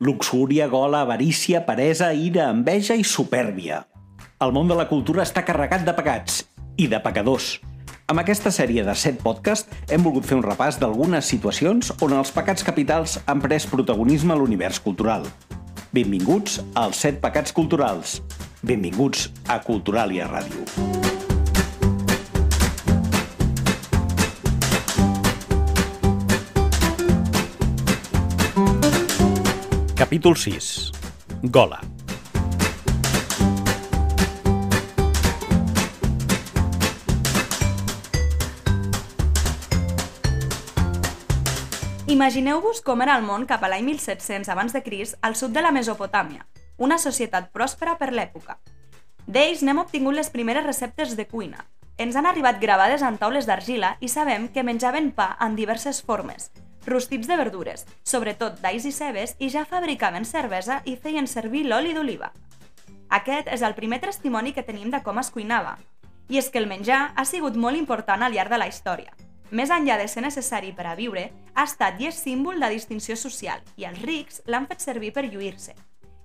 Luxúria, gola, avarícia, peresa, ira, enveja i supèrbia. El món de la cultura està carregat de pecats i de pecadors. Amb aquesta sèrie de 7 podcast hem volgut fer un repàs d'algunes situacions on els pecats capitals han pres protagonisme a l'univers cultural. Benvinguts als 7 pecats culturals. Benvinguts a Culturalia Ràdio. Capítol 6. Gola. Imagineu-vos com era el món cap a l'any 1700 abans de Crist al sud de la Mesopotàmia, una societat pròspera per l'època. D'ells n'hem obtingut les primeres receptes de cuina. Ens han arribat gravades en taules d'argila i sabem que menjaven pa en diverses formes, rostits de verdures, sobretot d'ais i cebes, i ja fabricaven cervesa i feien servir l'oli d'oliva. Aquest és el primer testimoni que tenim de com es cuinava. I és que el menjar ha sigut molt important al llarg de la història. Més enllà de ser necessari per a viure, ha estat i és símbol de distinció social i els rics l'han fet servir per lluir-se.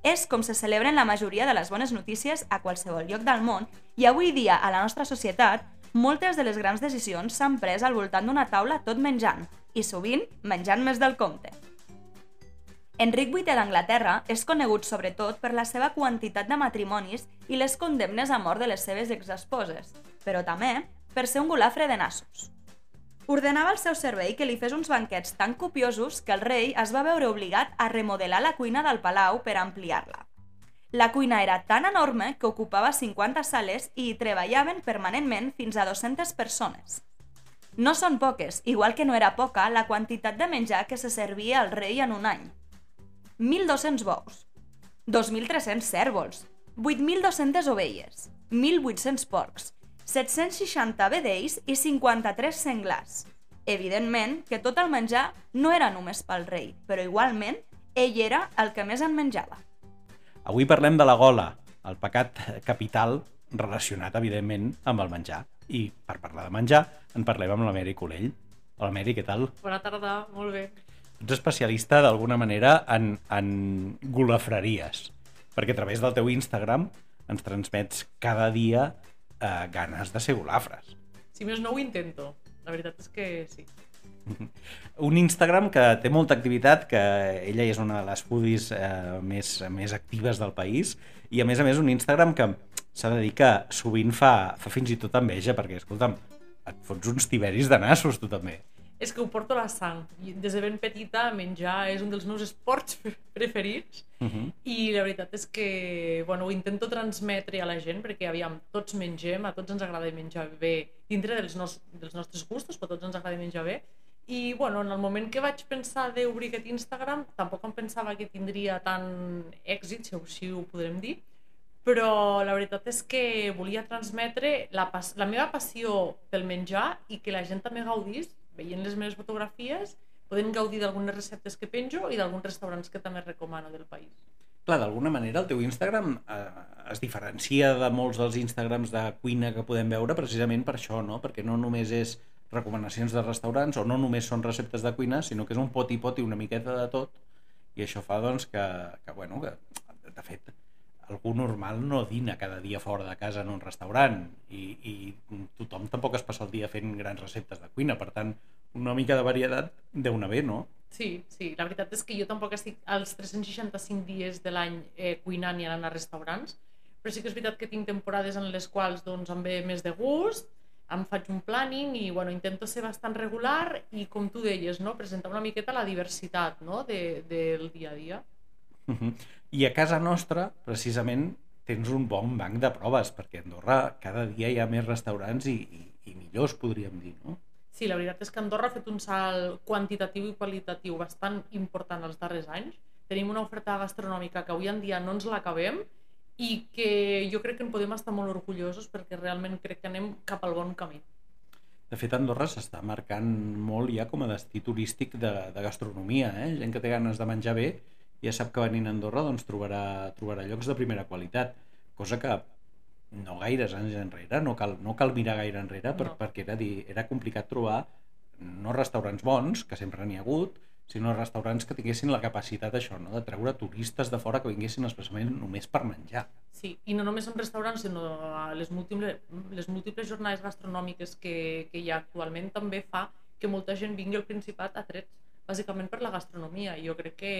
És com se celebren la majoria de les bones notícies a qualsevol lloc del món i avui dia a la nostra societat moltes de les grans decisions s'han pres al voltant d'una taula tot menjant, i sovint menjant més del compte. Enric VIII d'Anglaterra és conegut sobretot per la seva quantitat de matrimonis i les condemnes a mort de les seves exesposes, però també per ser un golafre de nassos. Ordenava al seu servei que li fes uns banquets tan copiosos que el rei es va veure obligat a remodelar la cuina del palau per ampliar-la. La cuina era tan enorme que ocupava 50 sales i hi treballaven permanentment fins a 200 persones. No són poques, igual que no era poca la quantitat de menjar que se servia al rei en un any. 1.200 bous, 2.300 cèrvols, 8.200 ovelles, 1.800 porcs, 760 vedells i 53 senglars. Evidentment que tot el menjar no era només pel rei, però igualment ell era el que més en menjava. Avui parlem de la gola, el pecat capital relacionat, evidentment, amb el menjar. I per parlar de menjar, en parlem amb la Mary Colell. Hola, Mary, què tal? Bona tarda, molt bé. Ets especialista, d'alguna manera, en, en golafreries, perquè a través del teu Instagram ens transmets cada dia eh, ganes de ser golafres. Si més no ho intento, la veritat és que sí. Un Instagram que té molta activitat, que ella és una de les foodies eh, més, més actives del país, i a més a més un Instagram que s'ha de dir que sovint fa, fa fins i tot enveja, perquè, escolta'm, et fots uns tiberis de nassos, tu també. És que ho porto a la sang. Des de ben petita menjar és un dels meus esports preferits Uh -huh. i la veritat és que bueno, ho intento transmetre a la gent perquè aviam, tots mengem, a tots ens agrada menjar bé dintre dels, nos dels nostres gustos, però a tots ens agrada menjar bé i bueno, en el moment que vaig pensar d'obrir aquest Instagram tampoc em pensava que tindria tant èxit, si així ho podrem dir, però la veritat és que volia transmetre la, la meva passió pel menjar i que la gent també gaudís veient les meves fotografies podem gaudir d'algunes receptes que penjo i d'alguns restaurants que també recomano del país. Clar, d'alguna manera el teu Instagram eh, es diferencia de molts dels Instagrams de cuina que podem veure precisament per això, no? Perquè no només és recomanacions de restaurants o no només són receptes de cuina, sinó que és un poti-poti una miqueta de tot i això fa doncs que, que bueno, que de fet algú normal no dina cada dia fora de casa en un restaurant i, i tothom tampoc es passa el dia fent grans receptes de cuina, per tant una mica de varietat deu anar bé, no? Sí, sí, la veritat és que jo tampoc estic als 365 dies de l'any eh, cuinant i anant a restaurants, però sí que és veritat que tinc temporades en les quals doncs, em ve més de gust, em faig un planning i bueno, intento ser bastant regular i com tu deies, no? presentar una miqueta la diversitat no? de, del dia a dia. Uh -huh. I a casa nostra, precisament, tens un bon banc de proves, perquè a Andorra cada dia hi ha més restaurants i, i, i millors, podríem dir, no? Sí, la veritat és que Andorra ha fet un salt quantitatiu i qualitatiu bastant important els darrers anys. Tenim una oferta gastronòmica que avui en dia no ens l'acabem i que jo crec que en podem estar molt orgullosos perquè realment crec que anem cap al bon camí. De fet, Andorra s'està marcant molt ja com a destí turístic de, de gastronomia. Eh? Gent que té ganes de menjar bé ja sap que venint a Andorra doncs, trobarà, trobarà llocs de primera qualitat, cosa que no gaires anys enrere, no cal, no cal mirar gaire enrere per, No. perquè era, dir, era complicat trobar no restaurants bons, que sempre n'hi ha hagut, sinó restaurants que tinguessin la capacitat això, no? de treure turistes de fora que vinguessin expressament només per menjar. Sí, i no només en restaurants, sinó les múltiples, les múltiples jornades gastronòmiques que, que hi ha actualment també fa que molta gent vingui al Principat a trets, bàsicament per la gastronomia, i jo crec que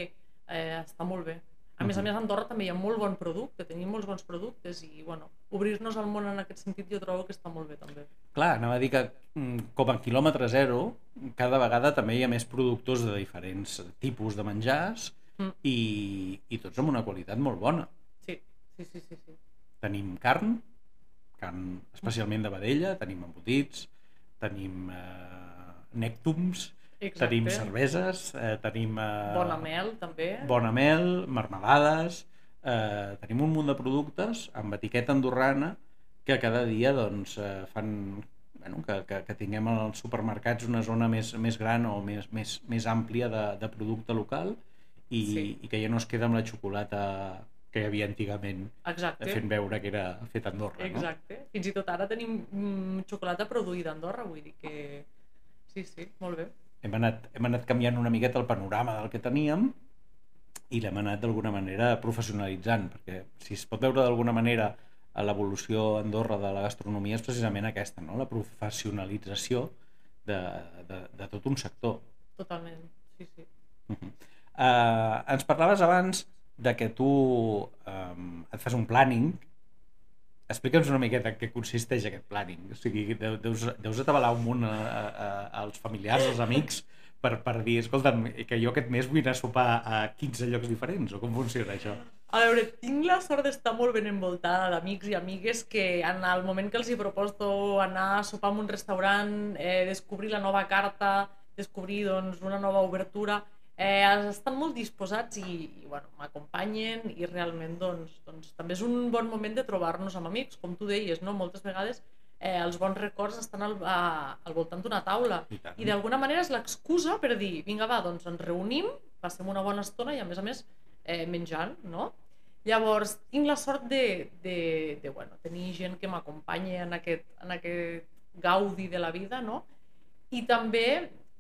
eh, està molt bé. A més a més, a Andorra també hi ha molt bon producte, tenim molts bons productes i, bueno, obrir-nos al món en aquest sentit jo trobo que està molt bé també. Clar, anava a dir que mm, com a quilòmetre zero, cada vegada també hi ha més productors de diferents tipus de menjars Mm. i, i tots amb una qualitat molt bona. Sí, sí, sí, sí. sí. Tenim carn, carn especialment de vedella, tenim embotits, tenim eh, nèctums, Exacte. tenim cerveses, eh, tenim... Eh, Bona mel també. bona mel, marmelades, eh, tenim un munt de productes amb etiqueta andorrana que cada dia doncs, eh, fan bueno, que, que, que tinguem als supermercats una zona més, més gran o més, més, més àmplia de, de producte local i, Sí. i que ja no es queda amb la xocolata que hi havia antigament Exacte. fent veure que era fet a Andorra. Exacte. Fins i tot ara tenim mm, xocolata produïda a Andorra, vull dir que... Sí, sí, molt bé. Hem, anat, hem anat canviant una miqueta el panorama del que teníem i l'hem anat d'alguna manera professionalitzant, perquè si es pot veure d'alguna manera a l'evolució a Andorra de la gastronomia és precisament aquesta, no? la professionalització de, de, de tot un sector. Totalment, sí, sí. Uh -huh. uh, ens parlaves abans de que tu um, et fas un planning explica'ns una miqueta què consisteix aquest planning o sigui, deu- deus, deus atabalar un munt a, a, als familiars, als amics per, per dir, escolta'm, que jo aquest mes vull anar a sopar a 15 llocs diferents o com funciona això? A veure, tinc la sort d'estar molt ben envoltada d'amics i amigues que en el moment que els hi proposto anar a sopar en un restaurant, eh, descobrir la nova carta, descobrir doncs, una nova obertura, eh, estan molt disposats i, i bueno, m'acompanyen i realment doncs, doncs, també és un bon moment de trobar-nos amb amics, com tu deies, no? moltes vegades eh, els bons records estan al, a, al voltant d'una taula I tant. i d'alguna manera és l'excusa per dir, vinga va, doncs ens reunim, passem una bona estona i a més a més eh, menjant, no? Llavors, tinc la sort de, de, de bueno, tenir gent que m'acompanya en, aquest, en aquest gaudi de la vida, no? I també,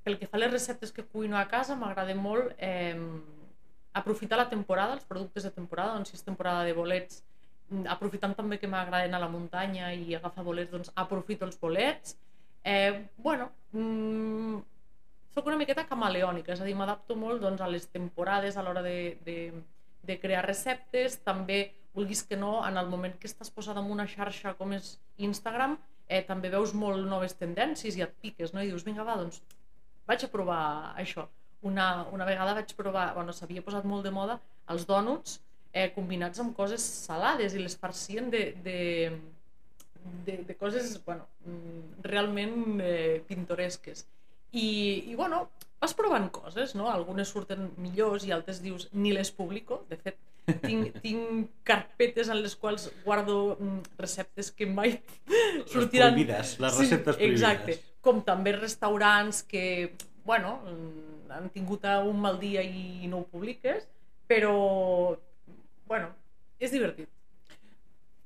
pel que fa a les receptes que cuino a casa, m'agrada molt eh, aprofitar la temporada, els productes de temporada, doncs si és temporada de bolets, mm, aprofitant també que m'agraden a la muntanya i agafar bolets, doncs aprofito els bolets. Eh, bueno, mm, soc una miqueta camaleònica, és a dir, m'adapto molt doncs, a les temporades a l'hora de, de, de crear receptes, també, vulguis que no, en el moment que estàs posada en una xarxa com és Instagram, eh, també veus molt noves tendències i et piques, no? I dius, vinga, va, doncs vaig a provar això. Una, una vegada vaig provar, bueno, s'havia posat molt de moda els dònuts eh, combinats amb coses salades i les farcien de, de, de, de coses bueno, mm, realment eh, pintoresques. I, I, bueno, vas provant coses, no? Algunes surten millors i altres dius ni les publico. De fet, tinc, tinc carpetes en les quals guardo mm, receptes que mai sortiran... prohibides, les receptes prohibides. Exacte. Com també restaurants que, bueno, mm, han tingut un mal dia i no ho publiques, però, bueno, és divertit.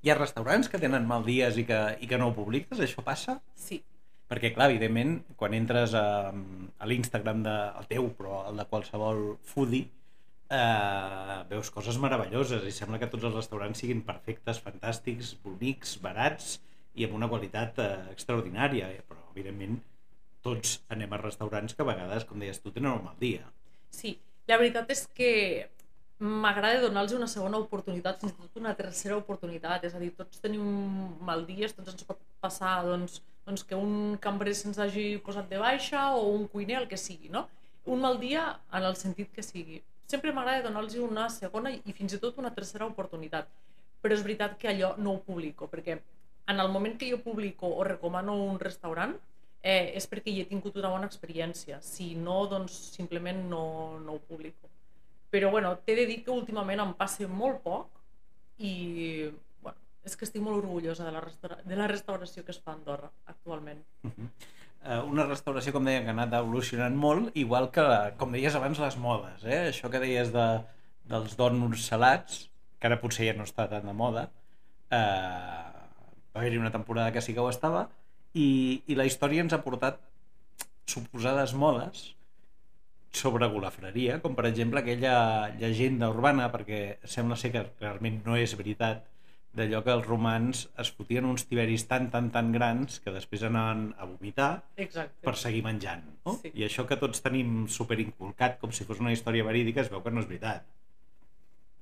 Hi ha restaurants que tenen mal dies i que, i que no ho publiques? Això passa? Sí, Perquè, clar, evidentment, quan entres a, a l'Instagram de, el teu, però el de qualsevol foodie, eh, veus coses meravelloses i sembla que tots els restaurants siguin perfectes, fantàstics, bonics, barats i amb una qualitat eh, extraordinària. Però, evidentment, tots anem a restaurants que a vegades, com deies tu, tenen un mal dia. Sí, la veritat és que m'agrada donar-los una segona oportunitat, fins i tot una tercera oportunitat, és a dir, tots tenim mal dies, tots ens pot passar doncs, doncs que un cambrer se'ns hagi posat de baixa o un cuiner, el que sigui, no? Un mal dia en el sentit que sigui. Sempre m'agrada donar-los una segona i fins i tot una tercera oportunitat, però és veritat que allò no ho publico, perquè en el moment que jo publico o recomano un restaurant, eh, és perquè hi he tingut una bona experiència. Si no, doncs simplement no, no ho publico. Però bueno, t'he de dir que últimament em passa molt poc i bueno, és que estic molt orgullosa de la, de la restauració que es fa a Andorra actualment. Eh, una restauració, com deia, que ha anat evolucionant molt, igual que, com deies abans, les modes. Eh? Això que deies de, dels dònuts salats, que ara potser ja no està tan de moda, eh, va haver-hi una temporada que sí que ho estava, i, i la història ens ha portat suposades modes sobre golafreria, com per exemple aquella llegenda urbana, perquè sembla ser que realment no és veritat, d'allò que els romans es fotien uns tiberis tan, tan, tan grans que després anaven a vomitar Exacte. per seguir menjant. No? Sí. I això que tots tenim superinculcat com si fos una història verídica es veu que no és veritat.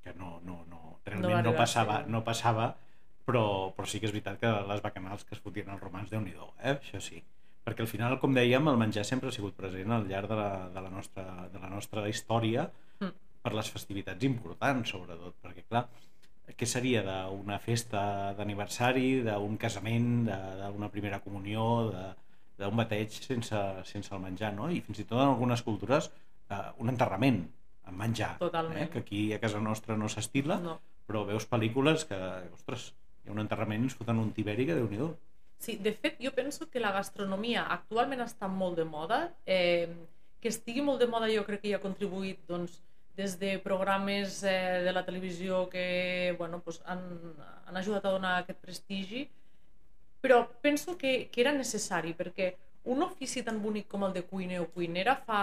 Que no, no, no, realment no, a passava, no passava, però, però sí que és veritat que les bacanals que es fotien els romans, déu nhi eh? això sí. Perquè al final, com dèiem, el menjar sempre ha sigut present al llarg de la, de la, nostra, de la nostra història Mm. per les festivitats importants, sobretot, perquè clar, què seria d'una festa d'aniversari, d'un casament, de- d'una primera comunió, de- d'un bateig sense, sense el menjar, no? I fins i tot en algunes cultures eh, un enterrament amb menjar, Totalment. eh? que aquí a casa nostra no s'estila, No. però veus pel·lícules que, ostres, hi ha un enterrament i ens foten un tiberi que déu nhi Sí, de fet, jo penso que la gastronomia actualment està molt de moda. Eh, que estigui molt de moda jo crec que hi ha contribuït doncs, des de programes eh, de la televisió que bueno, doncs han, han ajudat a donar aquest prestigi, però penso que, que era necessari perquè un ofici tan bonic com el de cuiner o cuinera fa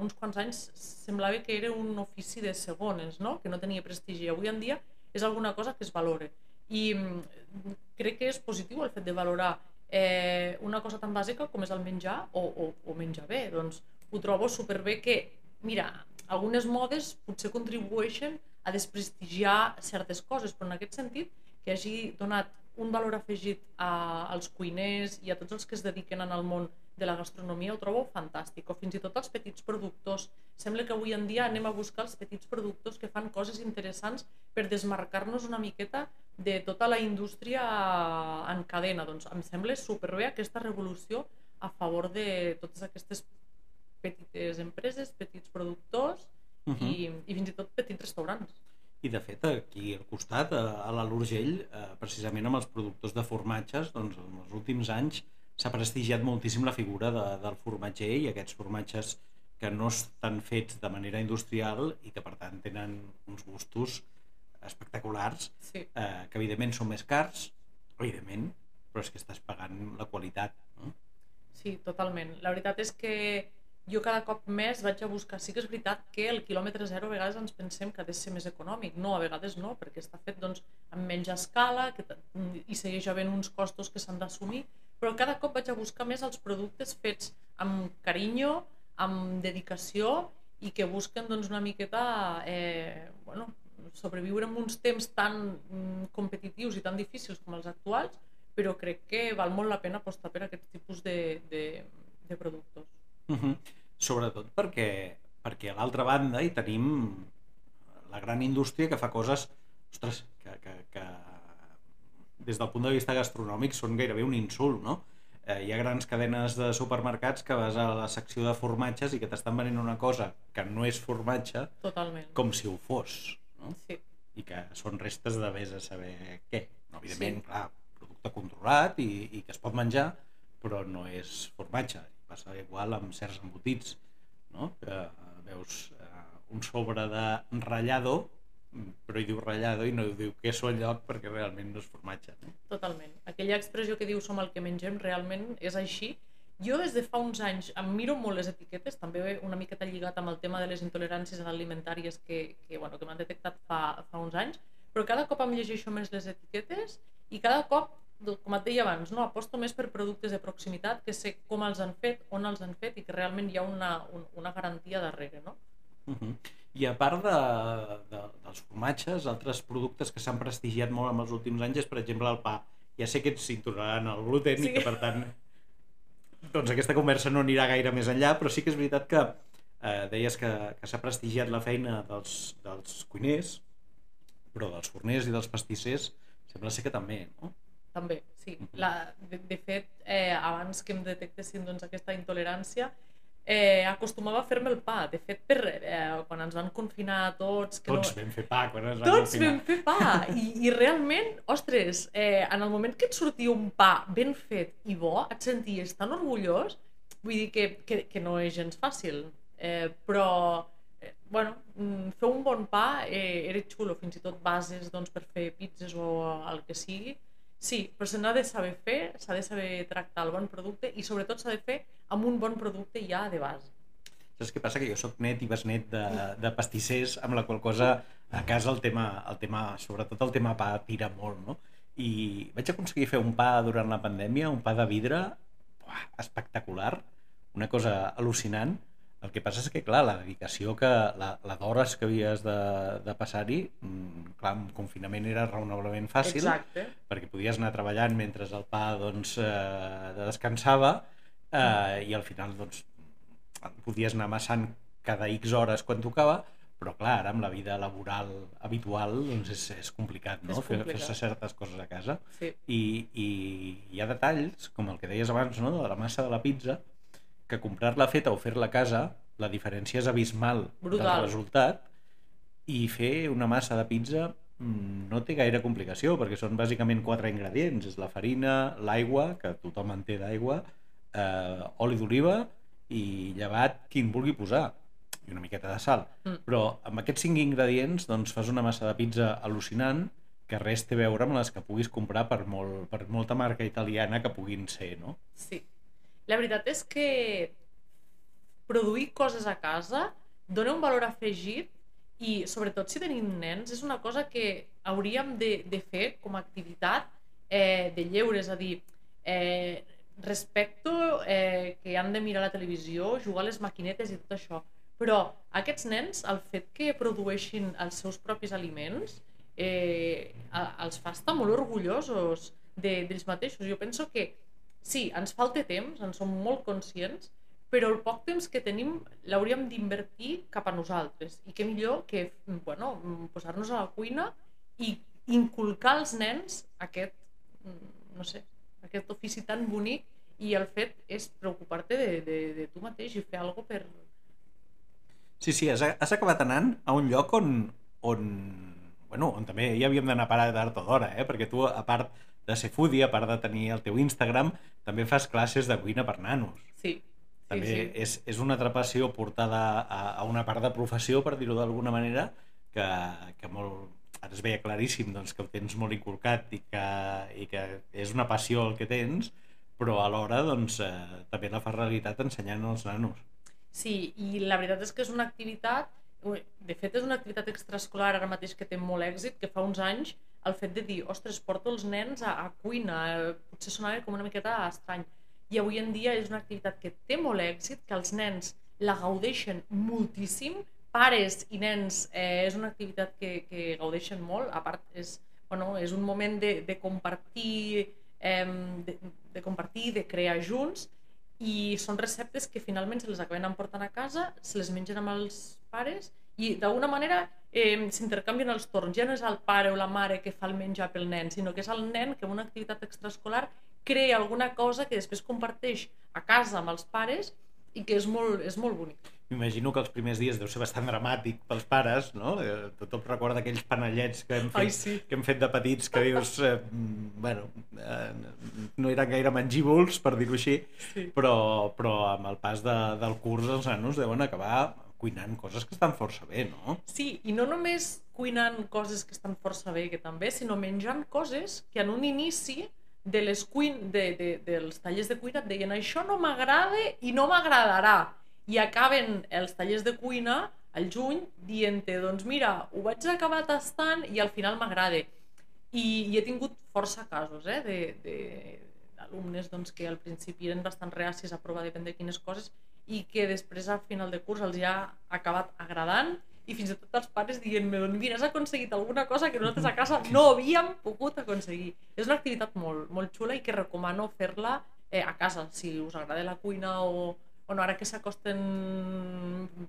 uns quants anys semblava que era un ofici de segones, no? que no tenia prestigi. Avui en dia és alguna cosa que es valore. I mm, crec que és positiu el fet de valorar eh, una cosa tan bàsica com és el menjar o, o, o menjar bé. Doncs ho trobo superbé que, mira, algunes modes potser contribueixen a desprestigiar certes coses, però en aquest sentit que hagi donat un valor afegit a, als cuiners i a tots els que es dediquen en el món de la gastronomia ho trobo fantàstic, o fins i tot els petits productors. Sembla que avui en dia anem a buscar els petits productors que fan coses interessants per desmarcar-nos una miqueta de tota la indústria en cadena. Doncs em sembla superbé aquesta revolució a favor de totes aquestes petites empreses, petits productors Uh -huh. i, i fins i tot petits restaurants. I de fet, aquí al costat, a a l'Alt Urgell, eh, precisament amb els productors de formatges, doncs en els últims anys s'ha prestigiat moltíssim la figura de, del formatger i aquests formatges que no estan fets de manera industrial i que per tant tenen uns gustos espectaculars, Sí. eh, que evidentment són més cars, evidentment, però és que estàs pagant la qualitat. No? Sí, totalment. La veritat és que jo cada cop més vaig a buscar. Sí que és veritat que el quilòmetre zero a vegades ens pensem que ha de ser més econòmic. No, a vegades no, perquè està fet doncs, amb menys escala que, i segueix havent uns costos que s'han d'assumir, però cada cop vaig a buscar més els productes fets amb carinyo, amb dedicació i que busquen doncs, una miqueta eh, bueno, sobreviure en uns temps tan mm, competitius i tan difícils com els actuals, però crec que val molt la pena apostar per aquest tipus de, de, de productes. Uh -huh. Sobretot perquè, perquè a l'altra banda hi tenim la gran indústria que fa coses ostres, que, que, que des del punt de vista gastronòmic són gairebé un insult, no? Eh, hi ha grans cadenes de supermercats que vas a la secció de formatges i que t'estan venent una cosa que no és formatge Totalment. com si ho fos, no? Sí, i que són restes de vés a saber què. No, evidentment, Sí. clar, producte controlat i, i que es pot menjar, però no és formatge. I passa igual amb certs embotits, no? que veus eh, un sobre de ratllado, però hi diu ratllado i no diu queso al lloc perquè realment no és formatge. No? totalment. Aquella expressió que diu som el que mengem realment és així. Jo des de fa uns anys em miro molt les etiquetes, també una miqueta lligat amb el tema de les intoleràncies alimentàries que, que, bueno, que m'han detectat fa, fa uns anys, però cada cop em llegeixo més les etiquetes i cada cop, com et deia abans, no, aposto més per productes de proximitat que sé com els han fet, on els han fet i que realment hi ha una, un, una garantia darrere. No? Uh -huh. I a part de, de, dels formatges, altres productes que s'han prestigiat molt en els últims anys és, per exemple, el pa. Ja sé que ets intolerant al gluten. Sí. i que, per tant, doncs aquesta conversa no anirà gaire més enllà, però sí que és veritat que eh, deies que, que s'ha prestigiat la feina dels, dels cuiners, però dels forners i dels pastissers sembla ser que també, no? També, sí. La, de, de fet, eh, abans que em detectessin doncs, aquesta intolerància, eh, acostumava a fer-me el pa. De fet, per, eh, quan ens van confinar tots... Que Tots no... vam fer pa quan es van Tots confinar. vam fer pa. I, i realment, ostres, eh, en el moment que et sortia un pa ben fet i bo, et senties tan orgullós, vull dir que, que, que no és gens fàcil, eh, però eh, bueno, mm, fer un bon pa eh, era xulo, fins i tot bases doncs, per fer pizzas o el que sigui, sí, però se n'ha de saber fer, s'ha de saber tractar el bon producte i sobretot s'ha de fer amb un bon producte ja de base. Saps què passa? Que jo sóc net i besnet de, de pastissers, amb la qual cosa a casa el tema, el tema, sobretot el tema pa tira molt, no? I vaig aconseguir fer un pa durant la pandèmia, un pa de vidre buah, espectacular, una cosa al·lucinant. El que passa és que, clar, la dedicació que... la, la d'hores que havies de, de passar-hi, mm, clar, en confinament era raonablement fàcil, Exacte. perquè podies anar treballant mentre el pa doncs, eh, descansava eh, i al final doncs, podies anar amassant cada X hores quan tocava, però clar, ara amb la vida laboral habitual doncs és, és complicat, no? És Fer-. Fer-se certes coses a casa. Sí. I, I hi ha detalls, com el que deies abans, no? de la massa de la pizza, que comprar-la feta o fer-la a casa, la diferència és abismal Brutal. del resultat, i fer una massa de pizza mm, no té gaire complicació, perquè són bàsicament quatre ingredients. És la farina, l'aigua, que tothom en té d'aigua, eh, oli d'oliva i llevat qui en vulgui posar i una miqueta de sal. Mm. Però amb aquests cinc ingredients doncs, fas una massa de pizza al·lucinant que res té a veure amb les que puguis comprar per, molt, per molta marca italiana que puguin ser, no? Sí. La veritat és que produir coses a casa dona un valor afegit i sobretot si tenim nens és una cosa que hauríem de, de fer com a activitat eh, de lleure, és a dir, eh, respecto eh, que han de mirar la televisió, jugar a les maquinetes i tot això, però aquests nens, el fet que produeixin els seus propis aliments, eh, els fa estar molt orgullosos de- mateixos. Jo penso que sí, ens falta temps, en som molt conscients, però el poc temps que tenim l'hauríem d'invertir cap a nosaltres. I què millor que bueno, posar-nos a la cuina i inculcar als nens aquest, no sé, aquest ofici tan bonic i el fet és preocupar-te de, de, de tu mateix i fer alguna per... Sí, sí, has, has acabat anant a un lloc on, on, bueno, on també hi havíem d'anar a parar tard o d'hora, eh? perquè tu, a part de ser foodie, a part de tenir el teu Instagram, també fas classes de cuina per nanos. Sí, També sí, sí. És, és una altra passió portada a, a una part de professió, per dir-ho d'alguna manera, que, que molt, ara es veia claríssim doncs, que ho tens molt inculcat i que, i que és una passió el que tens, però alhora doncs, eh, també la fas realitat ensenyant als nanos. Sí, i la veritat és que és una activitat, de fet és una activitat extraescolar ara mateix que té molt èxit, que fa uns anys el fet de dir, ostres, porto els nens a, a cuina, eh, potser sonava com una miqueta estrany, i avui en dia és una activitat que té molt èxit, que els nens la gaudeixen moltíssim, pares i nens eh, és una activitat que, que gaudeixen molt, a part és, bueno, és un moment de, de compartir eh, de, de compartir, de crear junts. I són receptes que finalment se les acaben emportant a casa, se les mengen amb els pares i d'alguna manera eh, s'intercanvien els torns. Ja no és el pare o la mare que fa el menjar pel nen, sinó que és el nen que en una activitat extraescolar crea alguna cosa que després comparteix a casa amb els pares i que és molt, és molt bonic. M'imagino que els primers dies deu ser bastant dramàtic pels pares, no? Eh, Tothom recorda aquells panellets que hem fet, Ai, sí. que hem fet de petits que dius, eh, mm, bueno, eh, no eren gaire mengívols, per dir-ho així, Sí. però, però amb el pas de, del curs els nanos deuen acabar cuinant coses que estan força bé, no? Sí, i no només cuinant coses que estan força bé, que també, sinó menjant coses que en un inici de les cuin de, de, dels tallers de cuina et deien això no m'agrada i no m'agradarà. I acaben els tallers de cuina al juny dient-te, doncs mira, ho vaig acabar tastant i al final m'agrada. I, I he tingut força casos eh, de, de, d'alumnes doncs, que al principi eren bastant reacis a provar depèn de quines coses i que després a final de curs els hi ha acabat agradant i fins i tot els pares dient-me doncs mira, has aconseguit alguna cosa que nosaltres a casa no havíem pogut aconseguir. És una activitat molt, molt xula i que recomano fer-la eh, a casa, si us agrada la cuina o, bueno, ara que s'acosten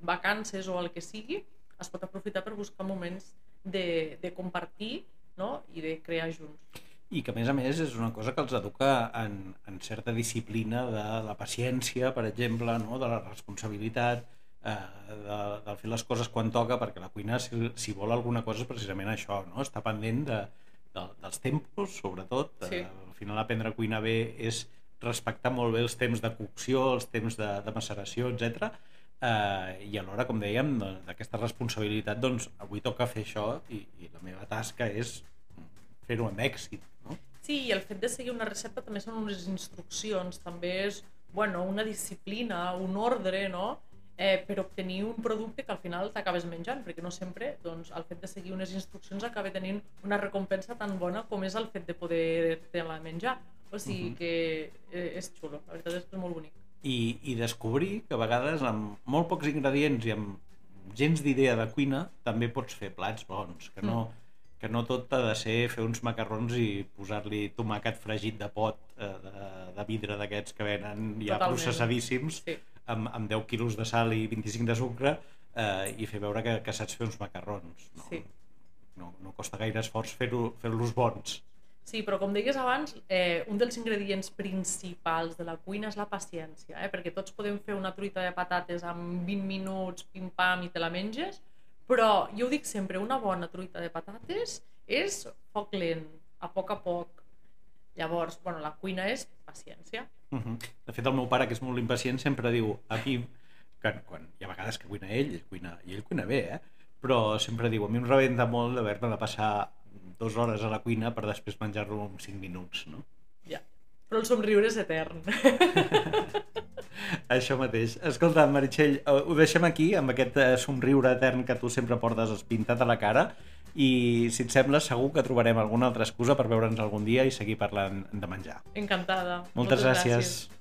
vacances o el que sigui, es pot aprofitar per buscar moments de, de compartir no? i de crear junts. I que, a més a més, és una cosa que els educa en, en certa disciplina de la paciència, per exemple, no? de la responsabilitat, eh, de, de fer les coses quan toca, perquè la cuina, si, si vol alguna cosa, és precisament això, no? està pendent de, de, dels tempos, sobretot. Sí. Eh, al final, aprendre a cuinar bé és respectar molt bé els temps de cocció, els temps de, de maceració, etc. Eh, I alhora, com dèiem, d'aquesta responsabilitat, doncs, avui toca fer això i, i la meva tasca és fer-ho amb èxit. No? Sí, i el fet de seguir una recepta també són unes instruccions, també és bueno, una disciplina, un ordre, no? eh, per obtenir un producte que al final t'acabes menjant, perquè no sempre doncs, el fet de seguir unes instruccions acaba tenint una recompensa tan bona com és el fet de poder-te-la menjar. O sigui uh -huh. que eh, és xulo, la veritat és que és molt bonic. I, i descobrir que a vegades amb molt pocs ingredients i amb gens d'idea de cuina també pots fer plats bons, que no, mm. Que no tot ha de ser fer uns macarrons i posar-li tomàquet fregit de pot eh, de, de vidre d'aquests que venen ja Totalment. processadíssims Sí. amb, amb 10 quilos de sal i 25 de sucre eh, i fer veure que, que saps fer uns macarrons no, Sí. no, no costa gaire esforç fer-los bons Sí, però com deies abans, eh, un dels ingredients principals de la cuina és la paciència, eh? perquè tots podem fer una truita de patates en 20 minuts, pim-pam, i te la menges, però jo ho dic sempre, una bona truita de patates és foc lent, a poc a poc. Llavors, bueno, la cuina és paciència. Uh -huh. De fet, el meu pare, que és molt impacient, sempre diu aquí, que quan hi ha vegades que cuina ell, ell cuina, i ell cuina bé, eh? però sempre diu, a mi em rebenta molt d'haver-me de passar dues hores a la cuina per després menjar-lo en 5 minuts, no? Ja. Però el somriure és etern. Això mateix. Escolta, Meritxell, eh, ho deixem aquí, amb aquest eh, somriure etern que tu sempre portes pintat a la cara, i si et sembla, segur que trobarem alguna altra excusa per veure'ns algun dia i seguir parlant de menjar. Encantada. Moltes, gràcies. gràcies.